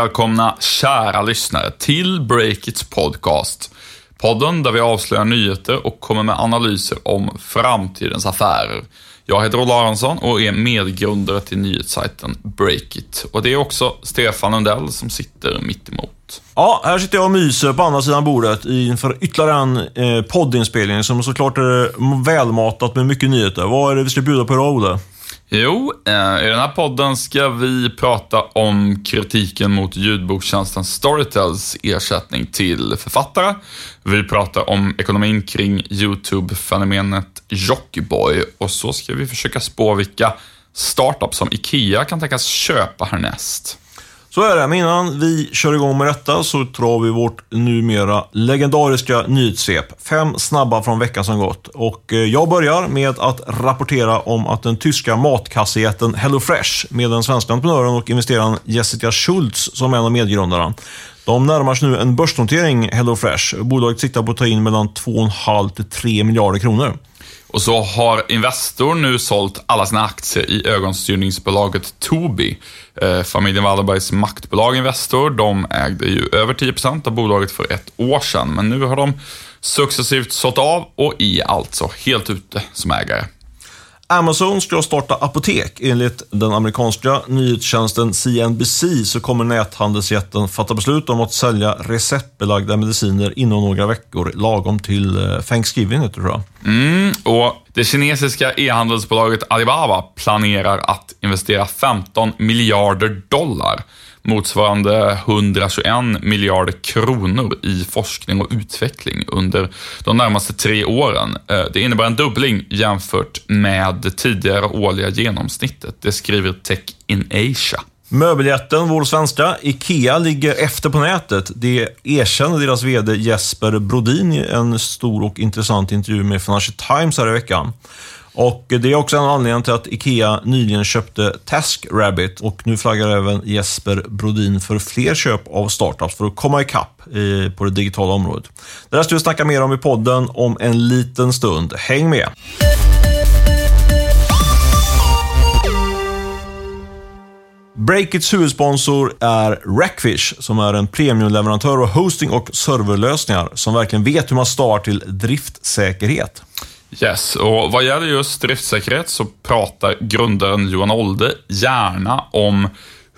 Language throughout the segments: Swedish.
Välkomna kära lyssnare till Breakits podcast. Podden där vi avslöjar nyheter och kommer med analyser om framtidens affärer. Jag heter Olle Aronsson och är medgrundare till nyhetssajten Breakit. Och det är också Stefan Lundell som sitter mitt emot. Ja, här sitter jag och myser på andra sidan bordet inför ytterligare en eh, poddinspelning som såklart är välmatat med mycket nyheter. Vad är det vi ska bjuda på idag, Olle? Jo, eh, i den här podden ska vi prata om kritiken mot ljudbokstjänsten Storytels ersättning till författare. Vi pratar om ekonomin kring YouTube-fenomenet Jockiboi och så ska vi försöka spå vilka startups som IKEA kan tänkas köpa härnäst. Så är det, men innan vi kör igång med detta så drar vi vårt numera legendariska nyhetssvep. Fem snabba från veckan som gått. Och eh, jag börjar med att rapportera om att den tyska matkassejätten HelloFresh med den svenska entreprenören och investeraren Jessica Schultz som en av medgrundarna. De närmar sig nu en börsnotering, HelloFresh. Bolaget siktar på att ta in mellan 2,5 till 3 miljarder kronor. Och så har Investor nu sålt alla sina aktier i ögonstyrningsbolaget Tobii. Eh, familjen Wallenbergs maktbolag Investor, de ägde ju över 10% av bolaget för ett år sedan, men nu har de successivt sålt av och är alltså helt ute som ägare. Amazon ska starta apotek. Enligt den amerikanska nyhetstjänsten CNBC så kommer näthandelsjätten fatta beslut om att sälja receptbelagda mediciner inom några veckor, lagom till eh, Thanksgiving, tror jag. Mm, och det kinesiska e-handelsbolaget Alibaba planerar att investera 15 miljarder dollar motsvarande 121 miljarder kronor i forskning och utveckling under de närmaste tre åren. Eh, det innebär en dubbling jämfört med det tidigare årliga genomsnittet. Det skriver Tech in Asia. Möbeljätten, vår svenska, IKEA ligger efter på nätet. Det erkänner deras VD Jesper Brodin i en stor och intressant intervju med Financial Times här i veckan. Och Det är också en anledning till att IKEA nyligen köpte TaskRabbit och nu flaggar även Jesper Brodin för fler köp av startups för att komma ikapp eh, på det digitala området. Det där ska vi snacka mer om i podden om en liten stund. Häng med! Breakits huvudsponsor är Rackfish, som är en premiumleverantör av hosting och serverlösningar som verkligen vet hur man startar till driftsäkerhet. Yes, och vad gäller just driftsäkerhet så pratar grundaren Johan Olde gärna om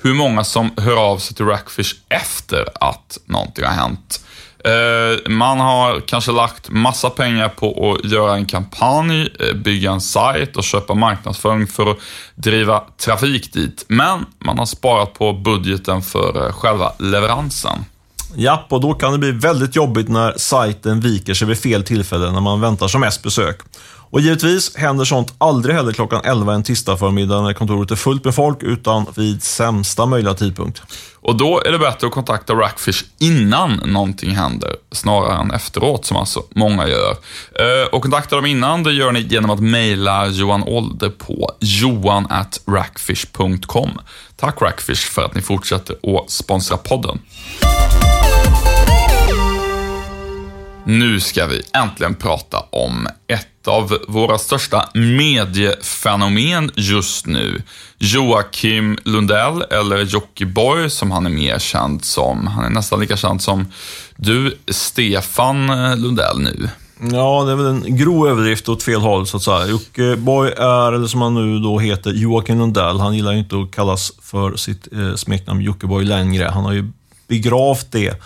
hur många som hör av sig till Rackfish efter att någonting har hänt. Eh, man har kanske lagt massa pengar på att göra en kampanj, eh, bygga en sajt och köpa marknadsföring för att driva trafik dit. Men man har sparat på budgeten för eh, själva leveransen. Japp, och då kan det bli väldigt jobbigt när sajten viker sig vid fel tillfälle när man väntar som mest besök. Och givetvis händer sånt aldrig heller klockan 11 en tisdag förmiddag när kontoret är fullt med folk, utan vid sämsta möjliga tidpunkt. Och då är det bättre att kontakta Rackfish innan någonting händer, snarare än efteråt, som alltså många gör. Eh, och kontakta dem innan, det gör ni genom att mejla Johan Olde på johan.rackfish.com. Tack Rackfish för att ni fortsätter att sponsra podden. Nu ska vi äntligen prata om ett av våra största mediefenomen just nu. Joakim Lundell, eller Jockiboi som han är mer känd som. Han är nästan lika känd som du, Stefan Lundell nu. Ja, det är väl en grov överdrift åt fel håll så att säga. Jockiboi är, eller som han nu då heter, Joakim Lundell. Han gillar ju inte att kallas för sitt eh, smeknamn Jockiboi längre. Han har ju begravt det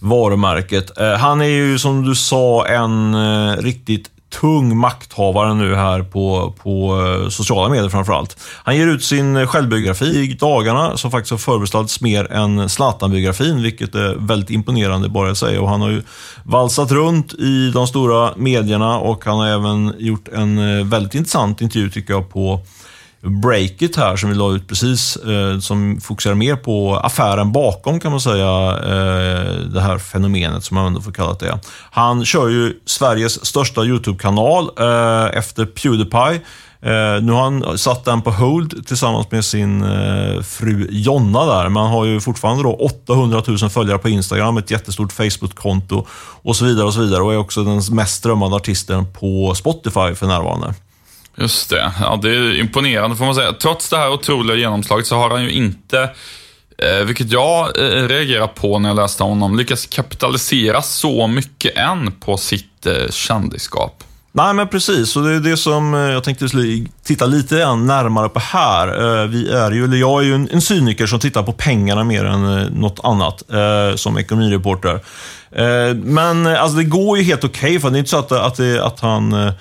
varumärket. Eh, han är ju som du sa en eh, riktigt tung makthavare nu här på, på eh, sociala medier framförallt. Han ger ut sin självbiografi i dagarna som faktiskt har förbeställts mer än Zlatan-biografin, vilket är väldigt imponerande bara att säga. Och han har ju valsat runt i de stora medierna och han har även gjort en väldigt intressant intervju tycker jag på Breakit här som vi la ut precis, eh, som fokuserar mer på affären bakom kan man säga, eh, det här fenomenet som man ändå får kalla det. Han kör ju Sveriges största YouTube-kanal eh, efter Pewdiepie. Eh, nu har han satt den på hold tillsammans med sin eh, fru Jonna där, men han har ju fortfarande då 800 000 följare på Instagram, ett jättestort Facebook-konto och så vidare och så vidare och är också den mest strömmande artisten på Spotify för närvarande. Just det. Ja, det är imponerande får man säga. Trots det här otroliga genomslaget så har han ju inte Eh, vilket jag eh, reagerar på när jag läste honom. lyckats kapitalisera så mycket än på sitt eh, kändisskap. Nej, men precis. Och det är det som eh, jag tänkte titta lite närmare på här. Eh, vi är ju, eller jag är ju en, cyniker som tittar på pengarna mer än eh, något annat som ekonomireporter. Men alltså, det går ju helt okej, okay, för det är inte så att, att, det, att han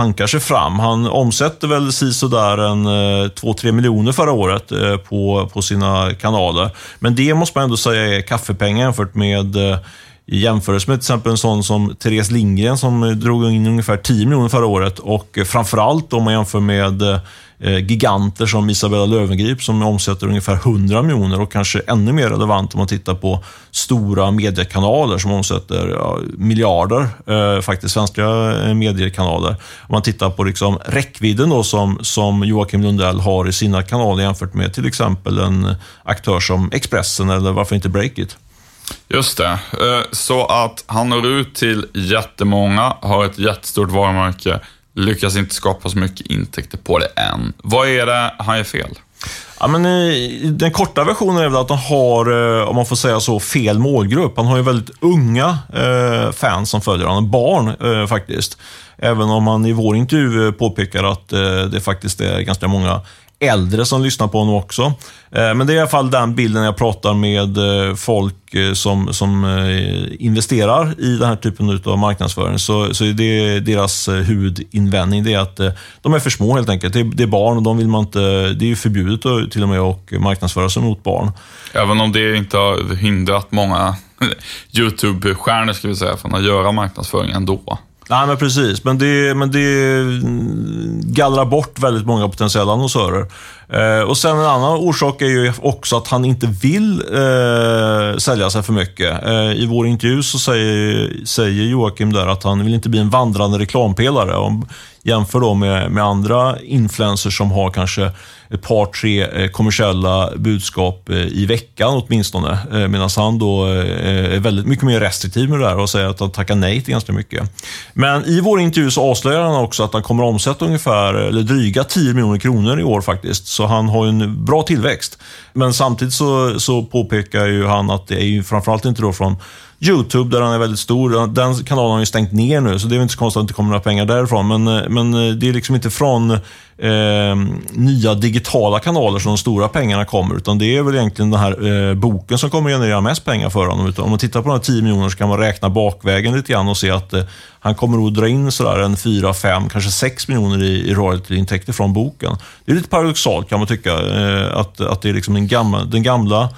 hankar sig fram. Han omsätter väl sådär en eh, 2-3 miljoner förra året eh, på, på sina kanaler. Men det måste man ändå säga är kaffepengar jämfört med eh, i jämförelse med till exempel en sån som Therese Lindgren som drog in ungefär 10 miljoner förra året och framförallt om man jämför med Eh, giganter som Isabella Löwengrip som omsätter ungefär 100 miljoner och kanske ännu mer relevant om man tittar på stora mediekanaler som omsätter ja, miljarder, eh, faktiskt svenska eh, mediekanaler. Om man tittar på liksom räckvidden då som, som Joakim Lundell har i sina kanaler jämfört med till exempel en aktör som Expressen eller varför inte Breakit. Just det. Eh, så att han når ut till jättemånga, har ett jättestort varumärke, lyckas inte skapa så mycket intäkter på det än. Vad är det han gör fel? Ja, men, den korta versionen är väl att han har, eh, om man får säga så, fel målgrupp. Han har ju väldigt unga eh, fans som följer honom, barn eh, faktiskt. Även om han i vår intervju påpekar att eh, det faktiskt är ganska många äldre som lyssnar på honom också. Eh, men det är i alla fall den bilden jag pratar med eh, folk eh, som, som investerar i den här typen av marknadsföring. Så, så det är deras huvudinvändning det är att de är för små helt enkelt. Det är, det är barn och de vill man inte, det är förbjudet till och med att marknadsföra sig mot barn. Även om det inte har hindrat många YouTube-stjärnor ska vi säga, från att göra marknadsföring ändå. Nej, men precis. Men det, men det gallrar bort väldigt många potentiella annonsörer. Eh, och sen en annan orsak är ju också att han inte vill eh, sälja sig för mycket. Eh, I vår intervju så säger, säger Joakim där att han vill inte bli en vandrande reklampelare. Om, jämför då med, med andra influencers som har kanske ett par, tre eh, kommersiella budskap eh, i veckan åtminstone. Eh, Medan han då eh, är väldigt mycket mer restriktiv med det där och säger att han tackar nej till ganska mycket. Men i vår intervju så avslöjar han också att han kommer omsätta ungefär, eller dryga 10 miljoner kronor i år faktiskt. Så han har en bra tillväxt. Men samtidigt så, så påpekar ju han att det är ju framförallt inte då från YouTube, där han är väldigt stor. Den kanalen har ju stängt ner nu, så det är inte så konstigt att det inte kommer några pengar därifrån. Men, eh, men eh, det är liksom inte från eh, nya digitala kanaler som de stora pengarna kommer, utan det är väl egentligen den här eh, boken som kommer generera mest pengar för honom. Utan om man tittar på de här 10 miljonerna så kan man räkna bakvägen lite grann och se att eh, han kommer att dra in sådär en 4, 5, kanske 6 miljoner i, i royaltyintäkter från boken. Det är lite paradoxalt kan man tycka, eh, att, att det är liksom den gamla, den gamla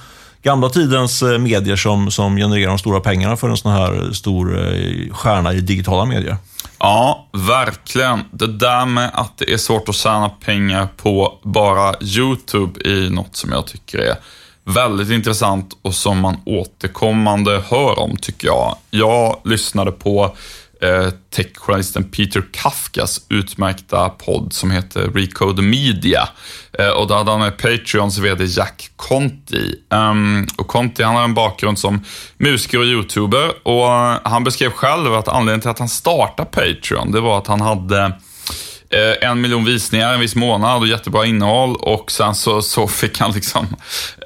gamla tidens eh, medier som, som genererar de stora pengarna för en sån här stor eh, stjärna i digitala medier. Ja, verkligen. Det där med att det är svårt att tjäna pengar på bara YouTube är något som jag tycker är väldigt intressant och som man återkommande hör om, tycker jag. Jag lyssnade på eh, techjournalisten Peter Kafkas utmärkta podd som heter Recode Media. Eh, och då hade han med Patreons VD Jack Conti. Um, och Conti han har en bakgrund som musiker och YouTuber och eh, han beskrev själv att anledningen till att han startade Patreon, det var att han hade eh, en miljon visningar en viss månad och jättebra innehåll och sen så, så fick han liksom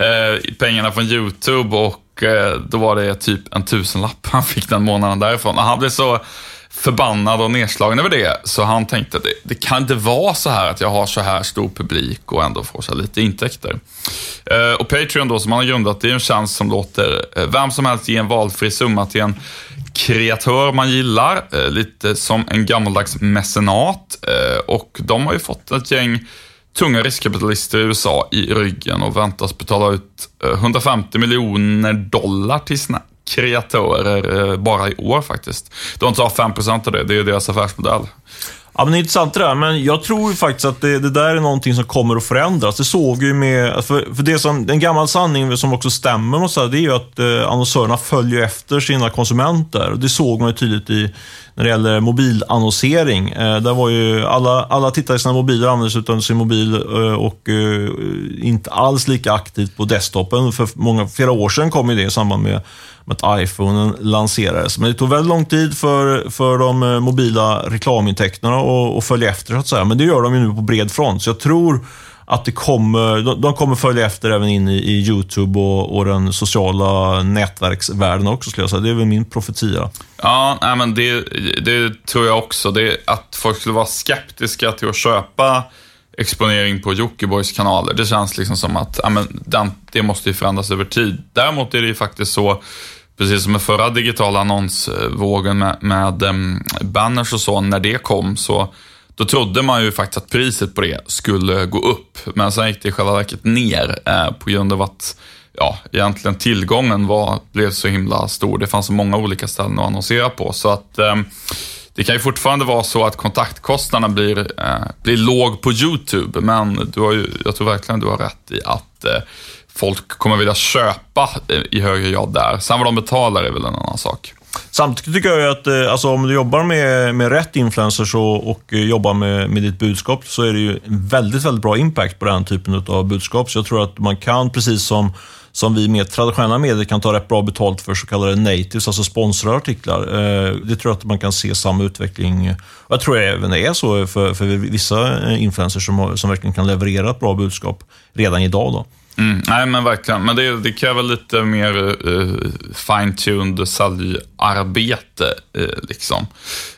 eh, pengarna från YouTube och Eh, då var det typ en tusenlapp han fick den månaden därifrån. Och han blev så förbannad och nedslagen över det, så han tänkte att det, det, kan inte vara så här att jag har så här stor publik och ändå får så lite intäkter. Eh, och Patreon då, som han har grundat, det är en tjänst som låter eh, vem som helst ge en valfri summa till en kreatör man gillar, eh, lite som en gammaldags mecenat. Eh, och de har ju fått ett gäng tunga riskkapitalister i USA i ryggen och väntas betala ut eh, 150 miljoner dollar till sina kreatörer eh, bara i år faktiskt. De tar 5% av det, det är deras affärsmodell. Ja, men det är intressant det där, men jag tror faktiskt att det, det, där är någonting som kommer att förändras. Det såg ju med, för, för det som, en gammal sanning som också stämmer, måste säga, det är ju att eh, annonsörerna följer efter sina konsumenter. Det såg man ju tydligt i, när det gäller mobilannonsering. Eh, där var ju alla, alla tittade i sina mobiler, använde sin mobil eh, och eh, inte alls lika aktivt på desktopen. För många, flera år sedan kom ju det i samband med att iPhone lanserades. Men det tog väldigt lång tid för, för de mobila reklamintäkterna att följa efter, så att säga. Men det gör de ju nu på bred front. Så jag tror att det kommer, de, de kommer följa efter även in i, i YouTube och, och den sociala nätverksvärlden också, skulle jag säga. Det är väl min profetia. Ja, nej, men det, det tror jag också. Det, att folk skulle vara skeptiska till att köpa exponering på Jockibois kanaler. Det känns liksom som att ja, men den, det måste ju förändras över tid. Däremot är det ju faktiskt så, precis som med förra digitala annonsvågen med, med um, banners och så, när det kom så då trodde man ju faktiskt att priset på det skulle gå upp, men sen gick det i själva verket ner eh, på grund av att ja, egentligen tillgången var, blev så himla stor. Det fanns så många olika ställen att annonsera på, så att eh, det kan ju fortfarande vara så att kontaktkostnaderna blir, eh, blir låg på YouTube, men du har ju, jag tror verkligen du har rätt i att eh, folk kommer vilja köpa eh, i högre grad där. Sen vad de betalar är väl en annan sak. Samtidigt tycker jag att eh, alltså, om du jobbar med, med rätt influencers och, och eh, jobbar med, med ditt budskap så är det ju en väldigt, väldigt bra impact på den typen av budskap. Så jag tror att man kan, precis som som vi med traditionella medier kan ta rätt bra betalt för så kallade natives, alltså sponsrade artiklar. Eh, det tror jag att man kan se samma utveckling. Jag tror även det är så för, för vissa influencers som, som verkligen kan leverera ett bra budskap redan idag. Då. Mm, nej, men verkligen. Men det, det kräver lite mer uh, fine-tuned säljarbete. Uh, liksom.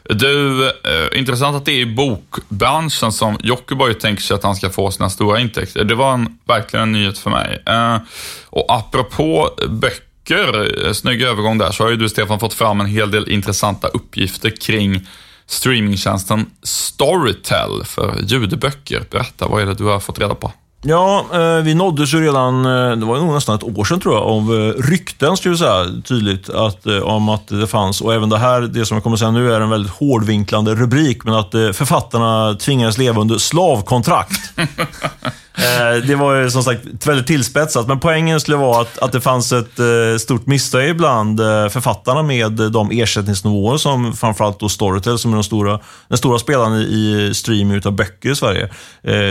Du, uh, intressant att det är i bokbranschen som Jockiboi tänker sig att han ska få sina stora intäkter. Det var en, verkligen en nyhet för mig. Uh, och apropå böcker, snygg övergång där, så har ju du Stefan fått fram en hel del intressanta uppgifter kring streamingtjänsten Storytel för ljudböcker. Berätta, vad är det du har fått reda på? Ja, eh, vi nåddes ju redan, eh, det var nog nästan ett år sedan tror jag, av eh, rykten skulle vi säga tydligt att, om att det fanns, och även det här, det som jag kommer säga nu är en väldigt hårdvinklande rubrik, men att författarna tvingades leva under slavkontrakt. Eh, det var ju som sagt väldigt tillspetsat, men poängen skulle vara att, att det fanns ett eh, stort missnöje bland eh, författarna med de ersättningsnivåer som framförallt då Storytel, som är den stora, den stora spelaren i, streaming utav böcker i Sverige,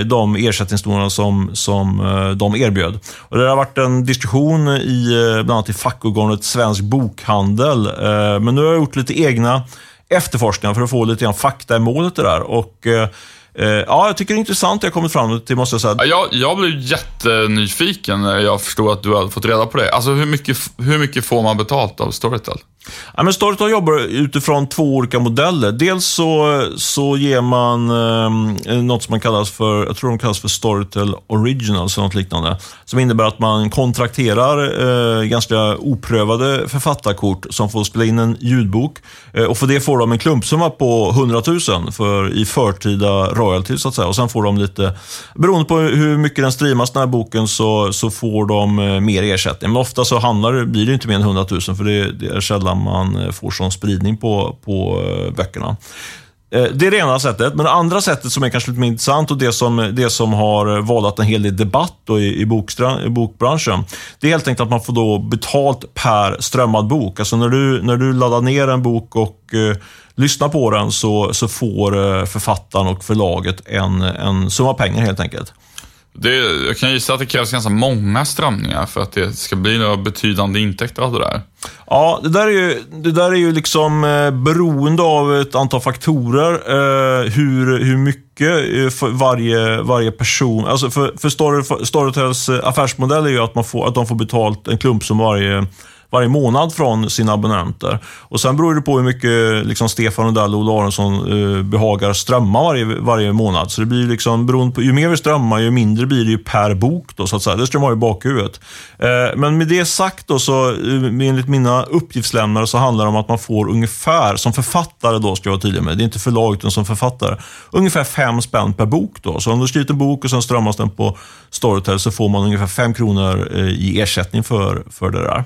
de ersättningsnivåerna som, som de erbjöd. Och det har varit en diskussion i bland annat i fackorganet Svensk Bokhandel, men nu har jag gjort lite egna efterforskningar för att få lite grann fakta i målet det där. Och, Eh, Eh, ja, jag tycker det är intressant det jag kommit fram till, måste jag säga. Jag, jag blev jättenyfiken när jag förstod att du hade fått reda på det. Alltså, hur mycket, hur mycket får man betalt av Storytel? Ja, men Storytel jobbar utifrån två olika modeller. Dels så, så ger man eh, något som man kallas för, jag tror de kallas för Storytel Originals eller något liknande. Som innebär att man kontrakterar eh, ganska oprövade författarkort som får spela in en ljudbok. Eh, och för det får de en klumpsumma på 100 000 för, i förtida royalties så att säga. Och sen får de lite, beroende på hur mycket den streamas den här boken så, så får de eh, mer ersättning. Men ofta så handlar, blir det inte mer än 100 000 för det, det är sällan man eh, får sån spridning på, på eh, böckerna. Eh, det är det ena sättet. Men det andra sättet som är kanske lite mer intressant och det som, det som har vållat en hel del debatt då i, i, bokstra, i bokbranschen. Det är helt enkelt att man får då betalt per strömmad bok. Alltså när du, när du laddar ner en bok och eh, lyssnar på den så, så får eh, författaren och förlaget en, en summa pengar helt enkelt. Det, jag kan gissa att det krävs ganska många strömningar för att det ska bli några betydande intäkter av det där. Ja, det där är ju, det där är ju liksom eh, beroende av ett antal faktorer. Eh, hur, hur mycket eh, för varje, varje person... Alltså för, för Storytels eh, affärsmodell är ju att, man får, att de får betalt en klump som varje varje månad från sina abonnenter. Och Sen beror det på hur mycket liksom, Stefan Odell och Ola Aronsson eh, behagar strömma varje, varje månad. Så det blir liksom, beroende på, ju mer vi strömmar, ju mindre blir det ju per bok. Då, så att säga. Det ska man ha i bakhuvudet. Eh, men med det sagt, då, så, eh, enligt mina uppgiftslämnare, så handlar det om att man får ungefär, som författare då, ska jag vara tydlig med, det är inte förlag utan som författare, ungefär fem spänn per bok. Då. Så om du skrivit en bok och sen strömmas den på Storytel så får man ungefär fem kronor eh, i ersättning för, för det där.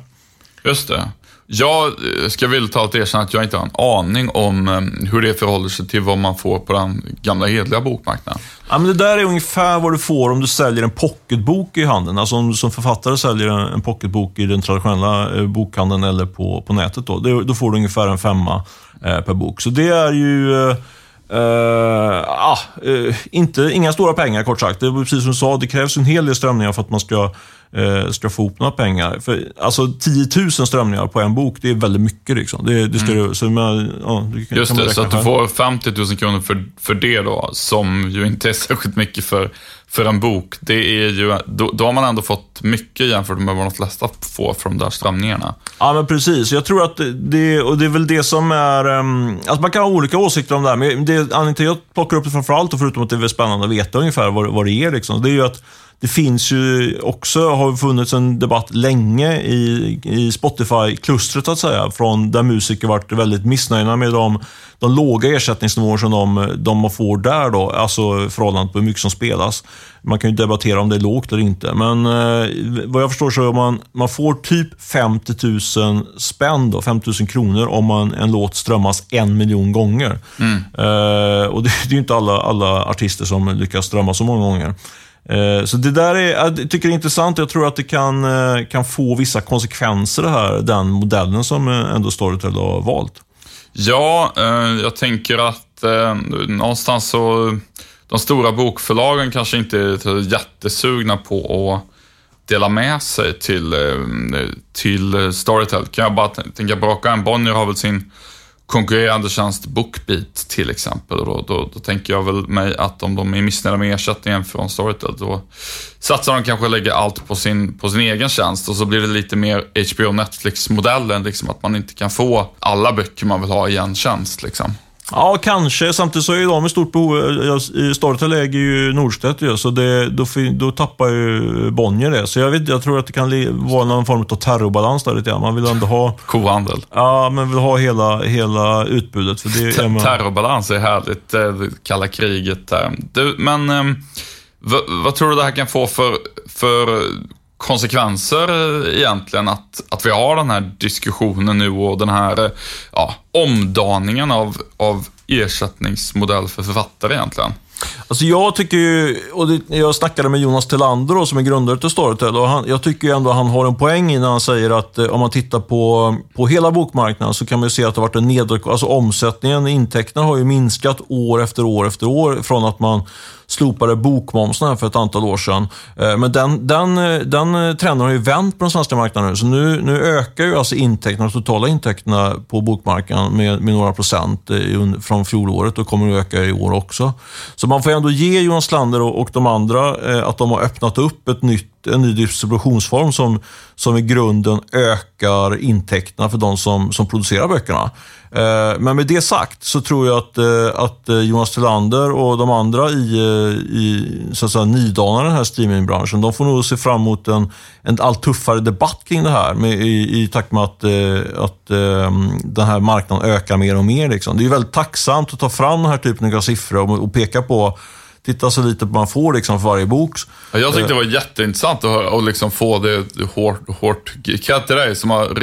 Just det. Jag eh, ska villigt ta erkänna att jag inte har en aning om eh, hur det förhåller sig till vad man får på den gamla hedliga bokmarknaden. Ja, men det där är ungefär vad du får om du säljer en pocketbok i handeln. Alltså om du som författare säljer en pocketbok i den traditionella eh, bokhandeln eller på, på nätet. Då, då får du ungefär en femma per bok. Så det är ju... Uh, ah, uh, inte, inga stora pengar kort sagt. Det är precis som du sa, det krävs en hel del strömningar för att man ska ska få ihop några pengar. För, alltså 10 000 strömningar på en bok, det är väldigt mycket. Liksom. Det, det ska mm. så man, ja, det Just det, så att du får 50 000 kronor för, för det då, som ju inte är särskilt mycket för, för en bok. Det är ju, då, då har man ändå fått mycket jämfört med vad de flesta får för de där strömningarna. Ja, men precis. Jag tror att det, och det är väl det som är... Um, alltså man kan ha olika åsikter om det här, men det, anledningen till att jag plockar upp det framförallt, och förutom att det är spännande att veta ungefär vad, vad det är, liksom, det är ju att det finns ju också, har funnits en debatt länge i, i Spotify-klustret att säga, från där musiker varit väldigt missnöjda med de, de låga ersättningsnivåer som de, de får där då, alltså förhållande på hur mycket som spelas. Man kan ju debattera om det är lågt eller inte, men eh, vad jag förstår så man, man får typ 50 000 spänn, då, 50 000 kronor, om man, en låt strömmas en miljon gånger. Mm. Eh, och det, det är ju inte alla, alla artister som lyckas strömma så många gånger. Eh, så det där är, jag tycker det är intressant. Jag tror att det kan, eh, kan få vissa konsekvenser det här, den modellen som eh, ändå Storytel har valt. Ja, jag tänker att någonstans så, de stora bokförlagen kanske inte är jättesugna på att dela med sig till, eh, till Storytel. Kan jag bara tänka, på raka Bonnier har väl sin konkurrerande tjänst Bookbeat till exempel. Då, då, då, tänker jag väl mig att om de är missnöjda med ersättningen från Storytel, då satsar de kanske och lägger allt på sin, på sin egen tjänst och så blir det lite mer HBO Netflix-modellen, liksom att man inte kan få alla böcker man vill ha i en tjänst. Liksom. Ja, kanske. Samtidigt så är de i stort behov. Storytel äger ju Norstedts ju, så det, då, då tappar ju Bonnier det. Så jag, vet, jag tror att det kan vara någon form av terrorbalans där lite grann. Man vill ändå ha... Kohandel. Ja, man vill ha hela, hela utbudet. För det är man... Terrorbalans är härligt. Det kalla kriget där. Du, men vad, vad tror du det här kan få för, för konsekvenser eh, egentligen att, att vi har den här diskussionen nu och den här eh, ja, omdaningen av, av ersättningsmodell för författare egentligen? Alltså jag tycker ju, och det, jag snackade med Jonas Tillander som är grundare till Storytel och han, jag tycker ju ändå att han har en poäng i när han säger att eh, om man tittar på, på hela bokmarknaden så kan man ju se att det har varit en nedåt, alltså omsättningen, intäkterna har ju minskat år efter år efter år från att man slopade bokmomsen här för ett antal år sedan. Eh, men den, den, eh, den eh, trenden har ju vänt på den svenska marknaden Så nu, nu ökar ju alltså intäkterna, de totala intäkterna på bokmarknaden med, med några procent från fjolåret och kommer att öka i år också. Så man får ändå ge Jonas Lander och, och de andra att de har öppnat upp ett nytt en ny distributionsform som, som i grunden ökar intäkterna för de som, som producerar böckerna. Eh, men med det sagt så tror jag att, eh, att eh, Jonas Tillander och de andra i, i så att säga, nydanarna i den här streamingbranschen, de får nog se fram emot en, en allt tuffare debatt kring det här med, i, i takt med att, att ehm, den här marknaden ökar mer och mer. Liksom. Det är väldigt tacksamt att ta fram den här typen av siffror och, och peka på titta så lite man får liksom för varje bok. Jag tyckte det var jätteintressant att höra och liksom få det hårt, hårt cred till dig som har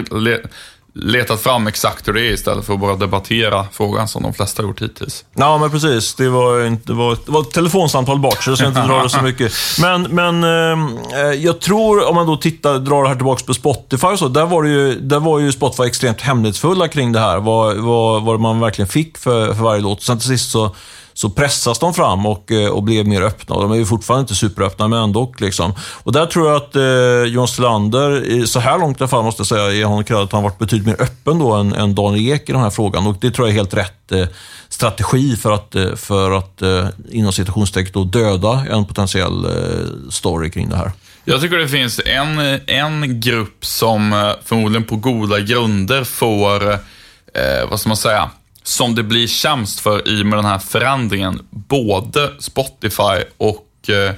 letat fram exakt hur det är istället för att bara debattera frågan som de flesta gjort hittills. Ja, men precis. Det var, inte, det var, det var ett telefonsamtal bort, så jag ska inte dra det så mycket. Men, men eh, jag tror, om man då tittar, drar det här tillbaka på Spotify och så, där var, det ju, där var ju Spotify extremt hemlighetsfulla kring det här. Vad, vad, vad man verkligen fick för, för varje låt. Sen till sist så så pressas de fram och, eh, och blev mer öppna. Och de är ju fortfarande inte superöppna, men ändå. Liksom. Och där tror jag att eh, John Stelander, så här långt i alla fall, måste jag säga, är honom cred att han varit betydligt mer öppen då än, än Daniel Ek i den här frågan. Och det tror jag är helt rätt eh, strategi för att, eh, för att eh, inom citationstecken döda en potentiell eh, story kring det här. Jag tycker det finns en, en grupp som eh, förmodligen på goda grunder får, eh, vad ska man säga, som det blir sämst för i med den här förändringen. Både Spotify och eh,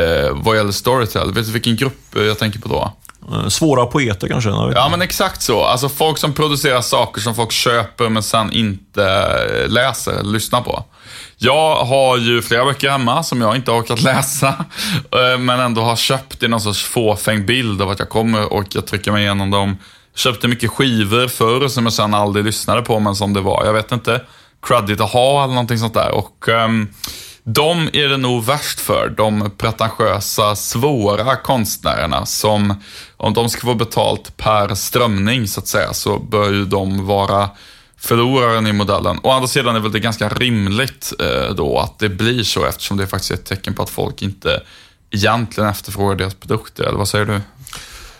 eh, vad gäller Storytel. Vet du vilken grupp jag tänker på då? Eh, svåra poeter kanske? Ja, men exakt så. Alltså folk som producerar saker som folk köper men sen inte eh, läser eller lyssnar på. Jag har ju flera böcker hemma som jag inte har orkat läsa, men ändå har köpt i någon sorts fåfäng bild av att jag kommer och jag trycker mig igenom dem Köpte mycket skivor förr som jag sen aldrig lyssnade på, men som det var. Jag vet inte. Credit att ha eller någonting sånt där. Och um, de är det nog värst för. De pretentiösa, svåra konstnärerna som, om de ska få betalt per strömning så att säga, så bör ju de vara förloraren i modellen. Å andra sidan är väl det ganska rimligt eh, då att det blir så eftersom det faktiskt är ett tecken på att folk inte egentligen efterfrågar deras produkter, eller vad säger du?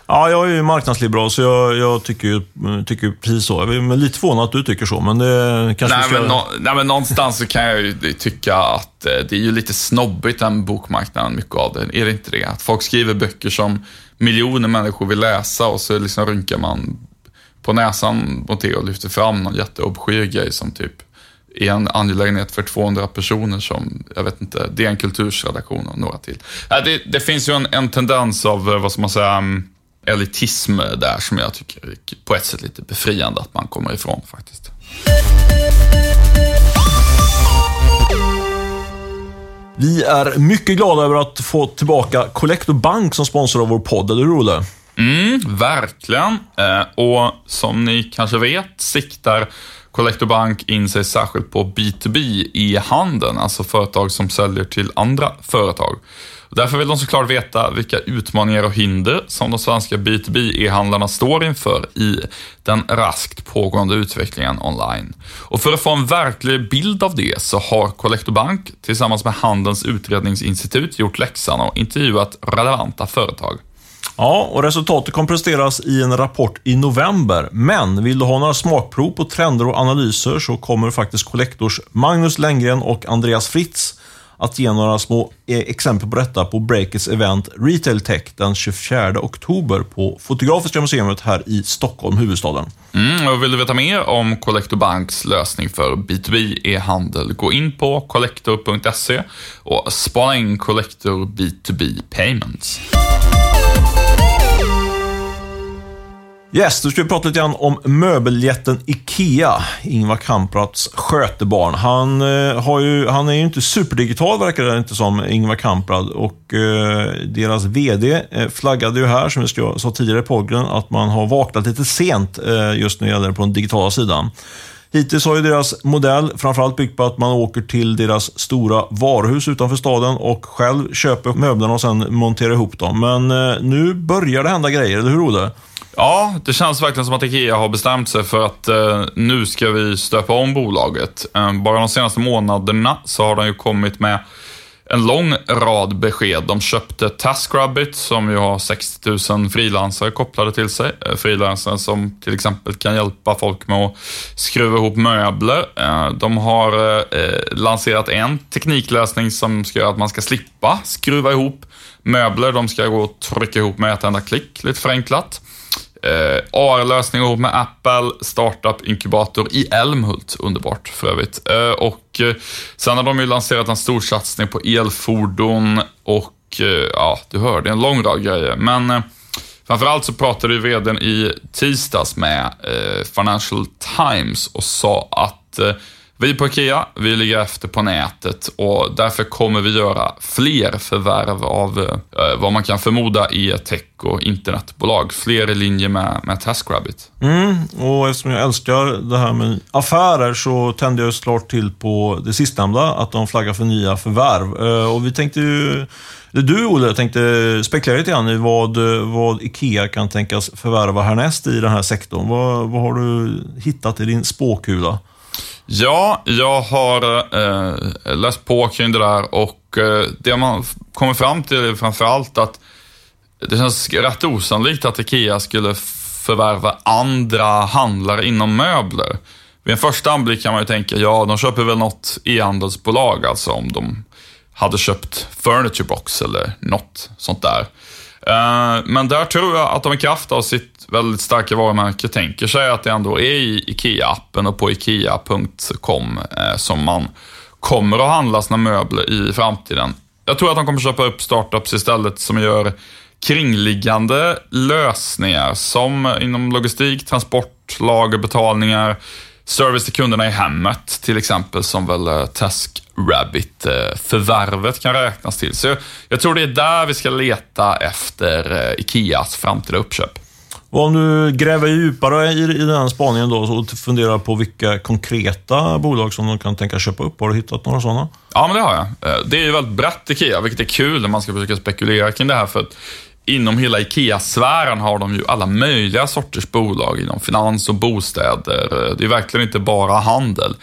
Ja, jag är ju marknadsliberal, så jag, jag tycker, tycker precis så. Jag är lite förvånad att du tycker så, men det kanske Nej, ska... men, nå- nej, men någonstans så kan jag ju tycka att eh, det är ju lite snobbigt den bokmarknaden, mycket av det. Är det inte det? Att folk skriver böcker som miljoner människor vill läsa och så liksom rynkar man på näsan mot det och lyfter fram någon jätteobskyr grej som typ är en angelägenhet för 200 personer som, jag vet inte, det är en kultursredaktion och några till. Det, det finns ju en, en tendens av, eh, vad ska man säga, mm, elitism där som jag tycker är på ett sätt lite befriande att man kommer ifrån faktiskt. Vi är mycket glada över att få tillbaka Collector Bank som sponsor av vår podd, eller hur Olle? Mm, verkligen. Eh, och som ni kanske vet siktar Collector Bank in sig särskilt på B2B i handeln, alltså företag som säljer till andra företag. Därför vill de såklart veta vilka utmaningar och hinder som de svenska B2B e-handlarna står inför i den raskt pågående utvecklingen online. Och för att få en verklig bild av det så har Collector Bank tillsammans med Handelns utredningsinstitut gjort läxan och intervjuat relevanta företag. Ja, och resultatet kommer presenteras i en rapport i november. Men vill du ha några smakprov på trender och analyser så kommer faktiskt Collectors Magnus Lenngren och Andreas Fritz att ge några små eh, exempel på detta på Breakers event Retail Tech den 24 oktober på Fotografiska museet här i Stockholm, huvudstaden. Mm, och vill du veta mer om Collector Banks lösning för B2B e-handel, gå in på collector.se och spana in Collector B2B Payments. Yes, då ska vi prata lite grann om möbeljätten IKEA. Ingvar Kamprads skötebarn. Han, eh, har ju, han är ju inte superdigital verkar det inte som, Ingvar Kamprad. Och eh, deras VD eh, flaggade ju här, som vi sa tidigare i podden, att man har vaknat lite sent eh, just när det gäller på den digitala sidan. Hittills har ju deras modell framförallt byggt på att man åker till deras stora varuhus utanför staden och själv köper möblerna och sen monterar ihop dem. Men eh, nu börjar det hända grejer, eller hur Olle? Ja, det känns verkligen som att IKEA har bestämt sig för att eh, nu ska vi stöpa om bolaget. Eh, bara de senaste månaderna så har de ju kommit med en lång rad besked. De köpte TaskRabbit som ju har 60 000 frilansare kopplade till sig. Eh, Frilansare som till exempel kan hjälpa folk med att skruva ihop möbler. Eh, De har eh, eh lanserat en tekniklösning som ska göra att man ska slippa skruva ihop möbler. De ska gå och trycka ihop med ett enda klick, lite förenklat. Eh, AR-lösning ihop med Apple, startup-inkubator i Älmhult, underbart för övrigt. Eh, och eh, sen har de ju lanserat en stor satsning på elfordon och eh, ja, du hörde en lång rad grejer. Men eh, framförallt så pratade ju vdn i tisdags med eh, Financial Times och sa att eh, vi på IKEA, vi ligger efter på nätet och därför kommer vi göra fler förvärv av eh, vad man kan förmoda är tech och internetbolag. Fler i linje med, med TaskRabbit. Mm, och eftersom jag älskar det här med affärer så tände jag såklart till på det sistnämnda, att de flaggar för nya förvärv. Eh, Och vi tänkte ju, eller du Olle, tänkte spekulera lite grann i vad, vad IKEA kan tänkas förvärva härnäst i den här sektorn. Vad, vad har du hittat i din spåkula? Ja, jag har eh, läst på kring det där och eh, det man kommer fram till är framförallt att det känns rätt osannolikt att IKEA skulle förvärva andra handlare inom möbler. Vid en första anblick kan man ju tänka, ja, de köper väl något e-handelsbolag, alltså om de hade köpt Furniture Box eller något sånt där. Eh, men där tror jag att de i kraft av sitt väldigt starka varumärke tänker sig att det ändå är i IKEA-appen och på IKEA.com eh, som man kommer att handla sina möbler i framtiden. Jag tror att de kommer köpa upp startups istället som gör kringliggande lösningar som inom logistik, transport, lagerbetalningar, service till kunderna i hemmet till exempel som väl eh, TaskRabbit-förvärvet kan räknas till. Så jag, jag tror det är där vi ska leta efter eh, Ikeas framtida uppköp. Och om du gräver djupare i, i den spaningen då och funderar på vilka konkreta bolag som de kan tänka köpa upp, har du hittat några sådana? Ja, men det har jag. Eh, Det är ju väldigt brett IKEA, vilket är kul när man ska försöka spekulera kring det här. För att inom hela IKEA-sfären har de ju alla möjliga sorters bolag inom finans och bostäder. Eh, Det är verkligen inte bara handel.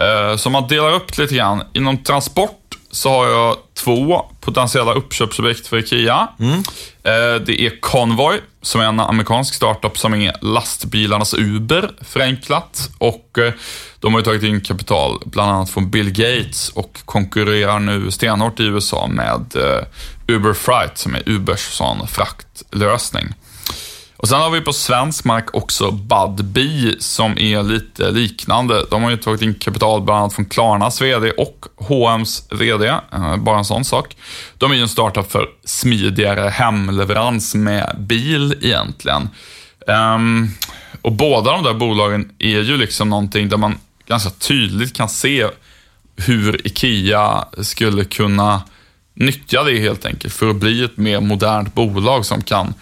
Eh, Så om man delar upp lite grann. Inom transport så har jag två potentiella uppköpsobjekt för IKEA. Mm. Eh, Det är Convoy, som är en amerikansk startup som är lastbilarnas Uber, förenklat. Och de har ju tagit in kapital, bland annat från Bill Gates och konkurrerar nu stenhårt i USA med Uber Freight, som är Ubers sån fraktlösning. Och sen har vi på svensk mark också Budbee som är lite liknande. De har ju tagit in kapital bland annat från Klarnas VD och H&M's VD. Eh, bara en sån sak. De är ju en startup för smidigare hemleverans med bil egentligen. Um, och båda de där bolagen är ju liksom någonting där man ganska tydligt kan se hur IKEA skulle kunna nyttja det helt enkelt för att bli ett mer modernt bolag som kan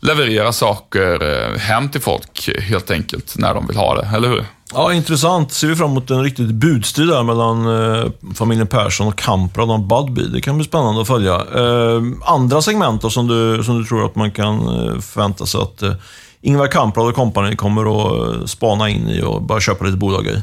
leverera saker eh, hem till folk helt enkelt när de vill ha det, eller hur? Ja, intressant. Ser vi fram emot en riktigt budstrid där mellan eh, familjen Persson och Kamprad om Budbee. Det kan bli spännande att följa. Eh, andra segment då, som, du, som du tror att man kan eh, förvänta sig att eh, Ingvar Kamprad och company kommer att eh, spana in i och börja köpa lite bolag i?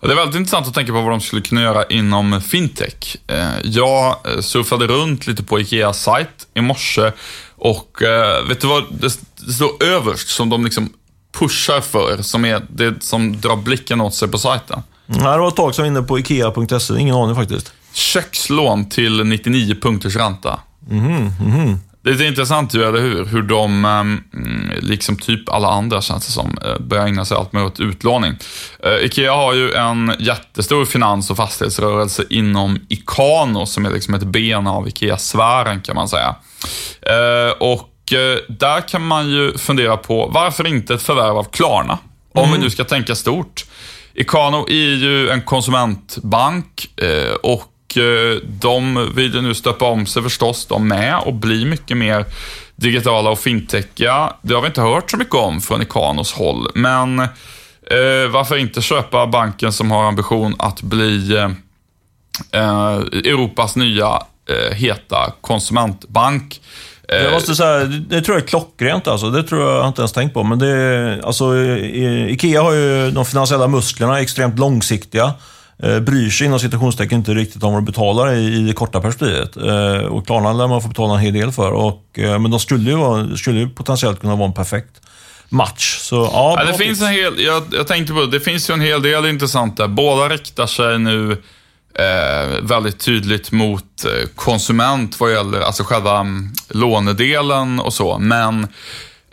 Det är väldigt intressant att tänka på vad de skulle kunna göra inom fintech. Eh, Jag eh, surfade runt lite på Ikeas sajt i morse och eh, vet du vad det står överst som de liksom pushar för, som är det som drar blicken åt sig på sajten? Nej, det var ett tag sedan inne på Ikea.se. Ingen aning faktiskt. Kökslån till 99 punkters ränta. Mhm, mhm. Det är intressant ju, eller hur? Hur de, ehm, mm, liksom typ alla andra känns det som, eh, börjar ägna sig allt mer åt utlåning. Eh, Ikea har ju en jättestor finans och fastighetsrörelse inom Ikano, som är liksom ett ben av Ikea-sfären kan man säga. Eh, Och där kan man ju fundera på, varför inte ett förvärv av Klarna? Om vi nu ska tänka stort. Ikano är ju en konsumentbank och de vill ju nu stöpa om sig förstås, de med, och bli mycket mer digitala och fintechiga. Det har vi inte hört så mycket om från Ikanos håll, men eh, varför inte köpa banken som har ambition att bli eh, eh, Europas nya eh, heta konsumentbank. Eh, Jag måste säga, det, tror jag är klockrent alltså. Det tror jag inte ens tänkt på. Men det, alltså, i- Ikea har ju de finansiella musklerna extremt långsiktiga. Eh, bryr sig inom citationstecken inte riktigt om vad de betalar i, det korta perspektivet. Eh, och Klarna lär man få betala en hel del för. Och, eh, men de skulle ju, vara, skulle ju potentiellt kunna vara en perfekt match. Så, ja, Ja, det finns en hel, jag, jag tänkte på det, det finns ju en hel del intressant där. Båda riktar sig nu eh, väldigt tydligt mot konsument vad gäller alltså själva mm, lånedelen och så. Men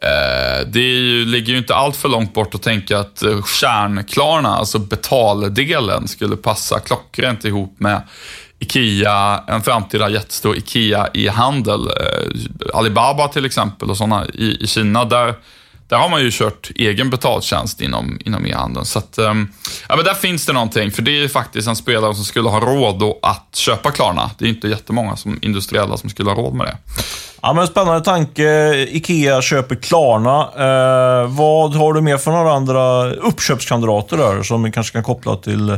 Eh, det ju, ligger ju inte allt för långt bort att tänka att eh, kärnklarna, alltså betaldelen, skulle passa klockrent ihop med Ikea, en framtida jättestor Ikea i handel. Eh, Alibaba till exempel och sådana i, i Kina. Där, där har man ju kört egen betaltjänst inom, inom e-handeln. Så att, ehm, ja, men där finns det någonting, för det är ju faktiskt en spelare som skulle ha råd då att köpa Klarna. Det är inte jättemånga som industriella som skulle ha råd med det. Ja, men spännande tanke. Ikea köper Klarna. Eh, vad har du mer för några andra uppköpskandidater där som vi kanske kan koppla till,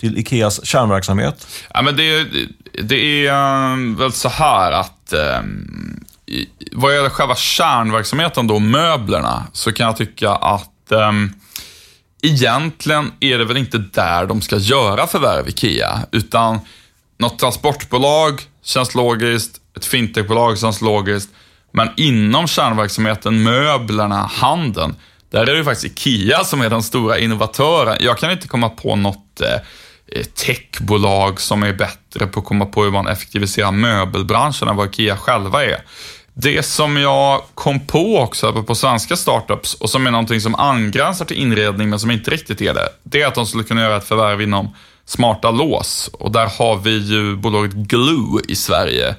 till Ikeas kärnverksamhet? Ja, men det, det är ehm, väl så här att eh, vad gäller själva kärnverksamheten då, möblerna, så kan jag tycka att eh, egentligen är det väl inte där de ska göra förvärv IKEA, utan något transportbolag känns logiskt, ett fintechbolag känns logiskt, men inom kärnverksamheten, möblerna, handeln, där är det ju faktiskt IKEA som är den stora innovatören. Jag kan inte komma på något eh, eh techbolag som är bättre på att komma på hur man effektiviserar möbelbranschen än vad IKEA själva är. Det som jag kom på också på svenska startups och som är någonting som angränsar till inredning men som inte riktigt är det, det är att de skulle kunna göra ett förvärv inom smarta lås. Och där har vi ju bolaget Glue i Sverige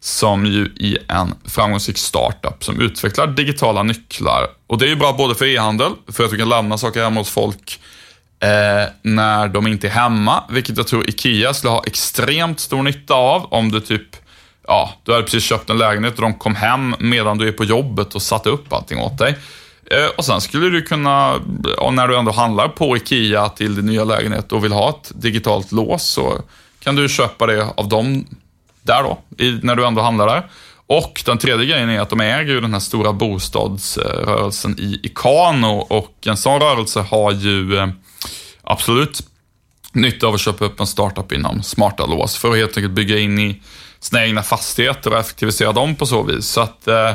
som ju är en framgångsrik startup som utvecklar digitala nycklar. Och det är ju bra både för e-handel, för att du kan lämna saker hemma hos folk eh, när de inte är hemma, vilket jag tror IKEA skulle ha extremt stor nytta av om du typ Ja, du hade precis köpt en lägenhet och de kom hem medan du är på jobbet och satte upp allting åt dig. Eh, och sen skulle du kunna, och när du ändå handlar på IKEA till din nya lägenhet och vill ha ett digitalt lås så kan du köpa det av dem där då, när du ändå handlar där. Och den tredje grejen är att de äger ju den här stora bostadsrörelsen i Ikano och en sån rörelse har ju eh, absolut nytta av att köpa upp en startup inom smarta lås för att helt enkelt bygga in i sina egna fastigheter och effektivisera dem på så vis. Så att, eh,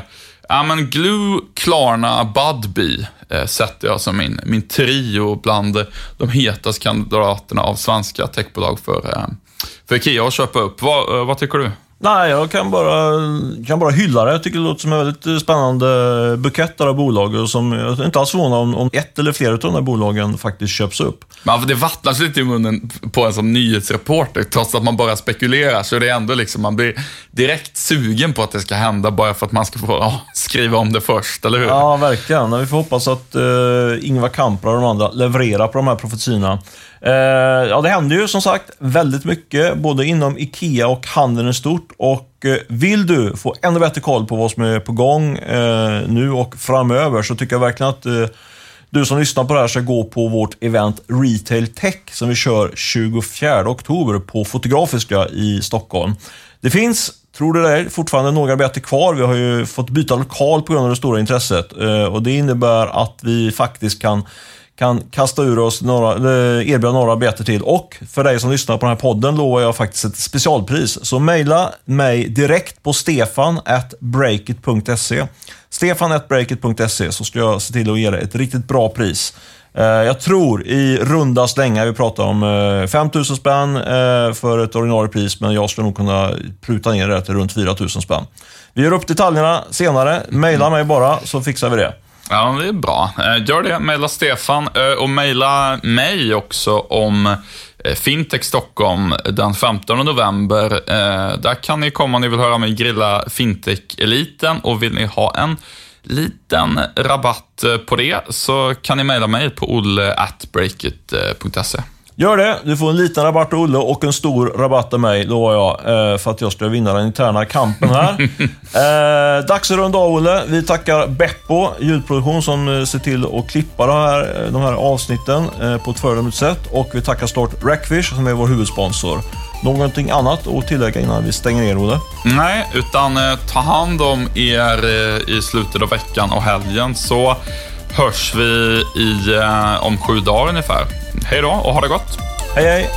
ja men Glue, Klarna, Budbee eh, sätter jag som min, min trio bland de hetaste kandidaterna av svenska techbolag för, eh, för Ikea att köpa upp. Va, eh, vad tycker du? Nej, jag kan bara, kan bara hylla det. Jag tycker det låter som en väldigt spännande bukett av bolag. Och som, jag är inte alls förvånad om, om ett eller flera av de här bolagen faktiskt köps upp. Men det vattnas lite i munnen på en som nyhetsreporter, trots att man bara spekulerar. Så det är ändå liksom, man blir direkt sugen på att det ska hända, bara för att man ska få ja, skriva om det först, eller hur? Ja, verkligen. Vi får hoppas att uh, Ingvar Kamprad och de andra levererar på de här profetiorna. Eh, ja, det händer ju som sagt väldigt mycket, både inom IKEA och handeln i stort. Och eh, vill du få ännu bättre koll på vad som är på gång eh, nu och framöver, så tycker jag verkligen att du som lyssnar på det här ska gå på vårt event Retail Tech som vi kör 24 oktober på Fotografiska i Stockholm. Det finns, tror du det, fortfarande några biljetter kvar. Vi har ju fått byta lokal på grund av det stora intresset och det innebär att vi faktiskt kan kan kasta ur oss några, eh, erbjuda några biljetter till. Och för dig som lyssnar på den här podden lovar jag faktiskt ett specialpris. Så mejla mig direkt på stefan.breakit.se stefan.breakit.se så ska jag se till att ge dig ett riktigt bra pris. Eh, jag tror i runda slängar, vi pratar om eh, 5000 spänn för ett ordinarie pris, men jag skulle nog kunna pruta ner det till runt 4000 spänn. Vi gör upp detaljerna senare. Mejla mig bara så fixar vi det. Ja, det är bra. Eh, gör det. mejla Stefan eh, och mejla mig också om eh, Fintech Stockholm den 15 november. Där kan ni komma om ni vill höra mig grilla Fintech-eliten och vill ni ha en liten rabatt på det så kan ni mejla mig på olle.breakit.se. Gör det. Du får en liten rabatt av Olle och en stor rabatt av mig, lovar jag, eh, för att jag ska vinna den interna kampen här. eh, dags att runda av, Olle. Vi tackar Beppo ljudproduktion som eh, ser till att klippa de här, de här avsnitten på ett föredömligt sätt. Och vi tackar Start Rackfish som är vår huvudsponsor. Någonting annat att tillägga innan vi stänger ner, Olle? Nej, utan ta hand om er i slutet av veckan och helgen så hörs vi i, om sju dagar ungefär. Hej då och ha det gott. Hej hej.